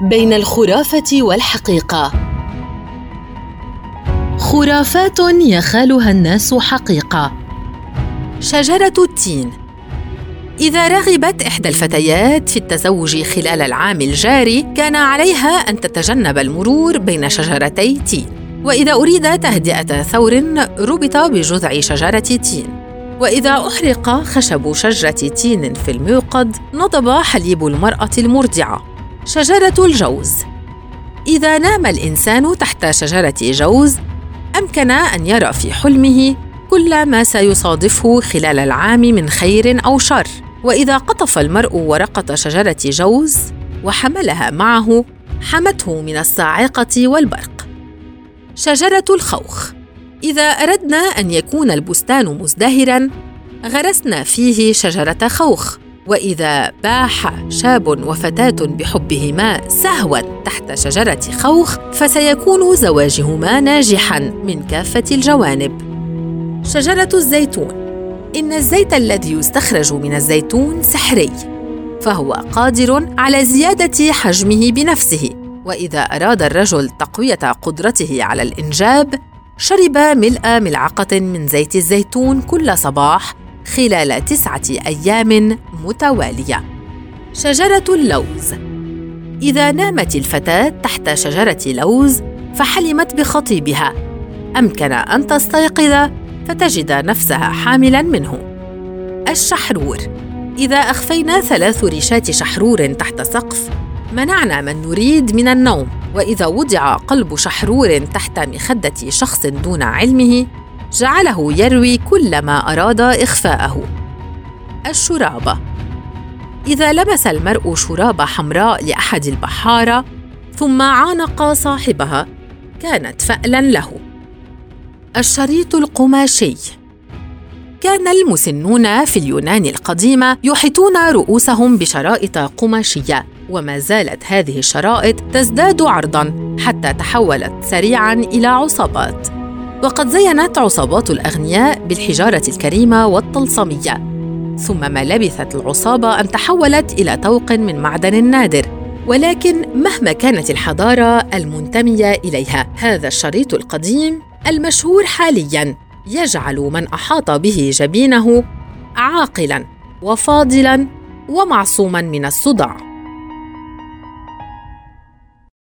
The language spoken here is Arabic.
بين الخرافة والحقيقة. خرافات يخالها الناس حقيقة. شجرة التين. إذا رغبت إحدى الفتيات في التزوج خلال العام الجاري كان عليها أن تتجنب المرور بين شجرتي تين. وإذا أريد تهدئة ثور ربط بجذع شجرة تين. وإذا أحرق خشب شجرة تين في الموقد نضب حليب المرأة المرضعة. شجرة الجوز. إذا نام الإنسان تحت شجرة جوز أمكن أن يرى في حلمه كل ما سيصادفه خلال العام من خير أو شر. وإذا قطف المرء ورقة شجرة جوز وحملها معه حمته من الصاعقة والبرق. شجرة الخوخ. إذا أردنا أن يكون البستان مزدهرا غرسنا فيه شجرة خوخ. وإذا باح شاب وفتاة بحبهما سهوا تحت شجرة خوخ فسيكون زواجهما ناجحا من كافة الجوانب. شجرة الزيتون إن الزيت الذي يستخرج من الزيتون سحري، فهو قادر على زيادة حجمه بنفسه، وإذا أراد الرجل تقوية قدرته على الإنجاب شرب ملء ملعقة من زيت الزيتون كل صباح خلال تسعة أيام متوالية. شجرة اللوز إذا نامت الفتاة تحت شجرة لوز فحلمت بخطيبها، أمكن أن تستيقظ فتجد نفسها حاملا منه. الشحرور إذا أخفينا ثلاث ريشات شحرور تحت سقف منعنا من نريد من النوم وإذا وضع قلب شحرور تحت مخدة شخص دون علمه جعله يروي كل ما أراد إخفاءه. الشرابه إذا لبس المرء شرابه حمراء لأحد البحارة ثم عانق صاحبها كانت فالا له. الشريط القماشي. كان المسنون في اليونان القديمه يحيطون رؤوسهم بشرائط قماشية وما زالت هذه الشرائط تزداد عرضا حتى تحولت سريعا إلى عصابات. وقد زينت عصابات الأغنياء بالحجارة الكريمة والطلسميه ثم ما لبثت العصابة أن تحولت إلى طوق من معدن نادر ولكن مهما كانت الحضارة المنتمية إليها هذا الشريط القديم المشهور حاليا يجعل من أحاط به جبينه عاقلا وفاضلا ومعصوما من الصداع.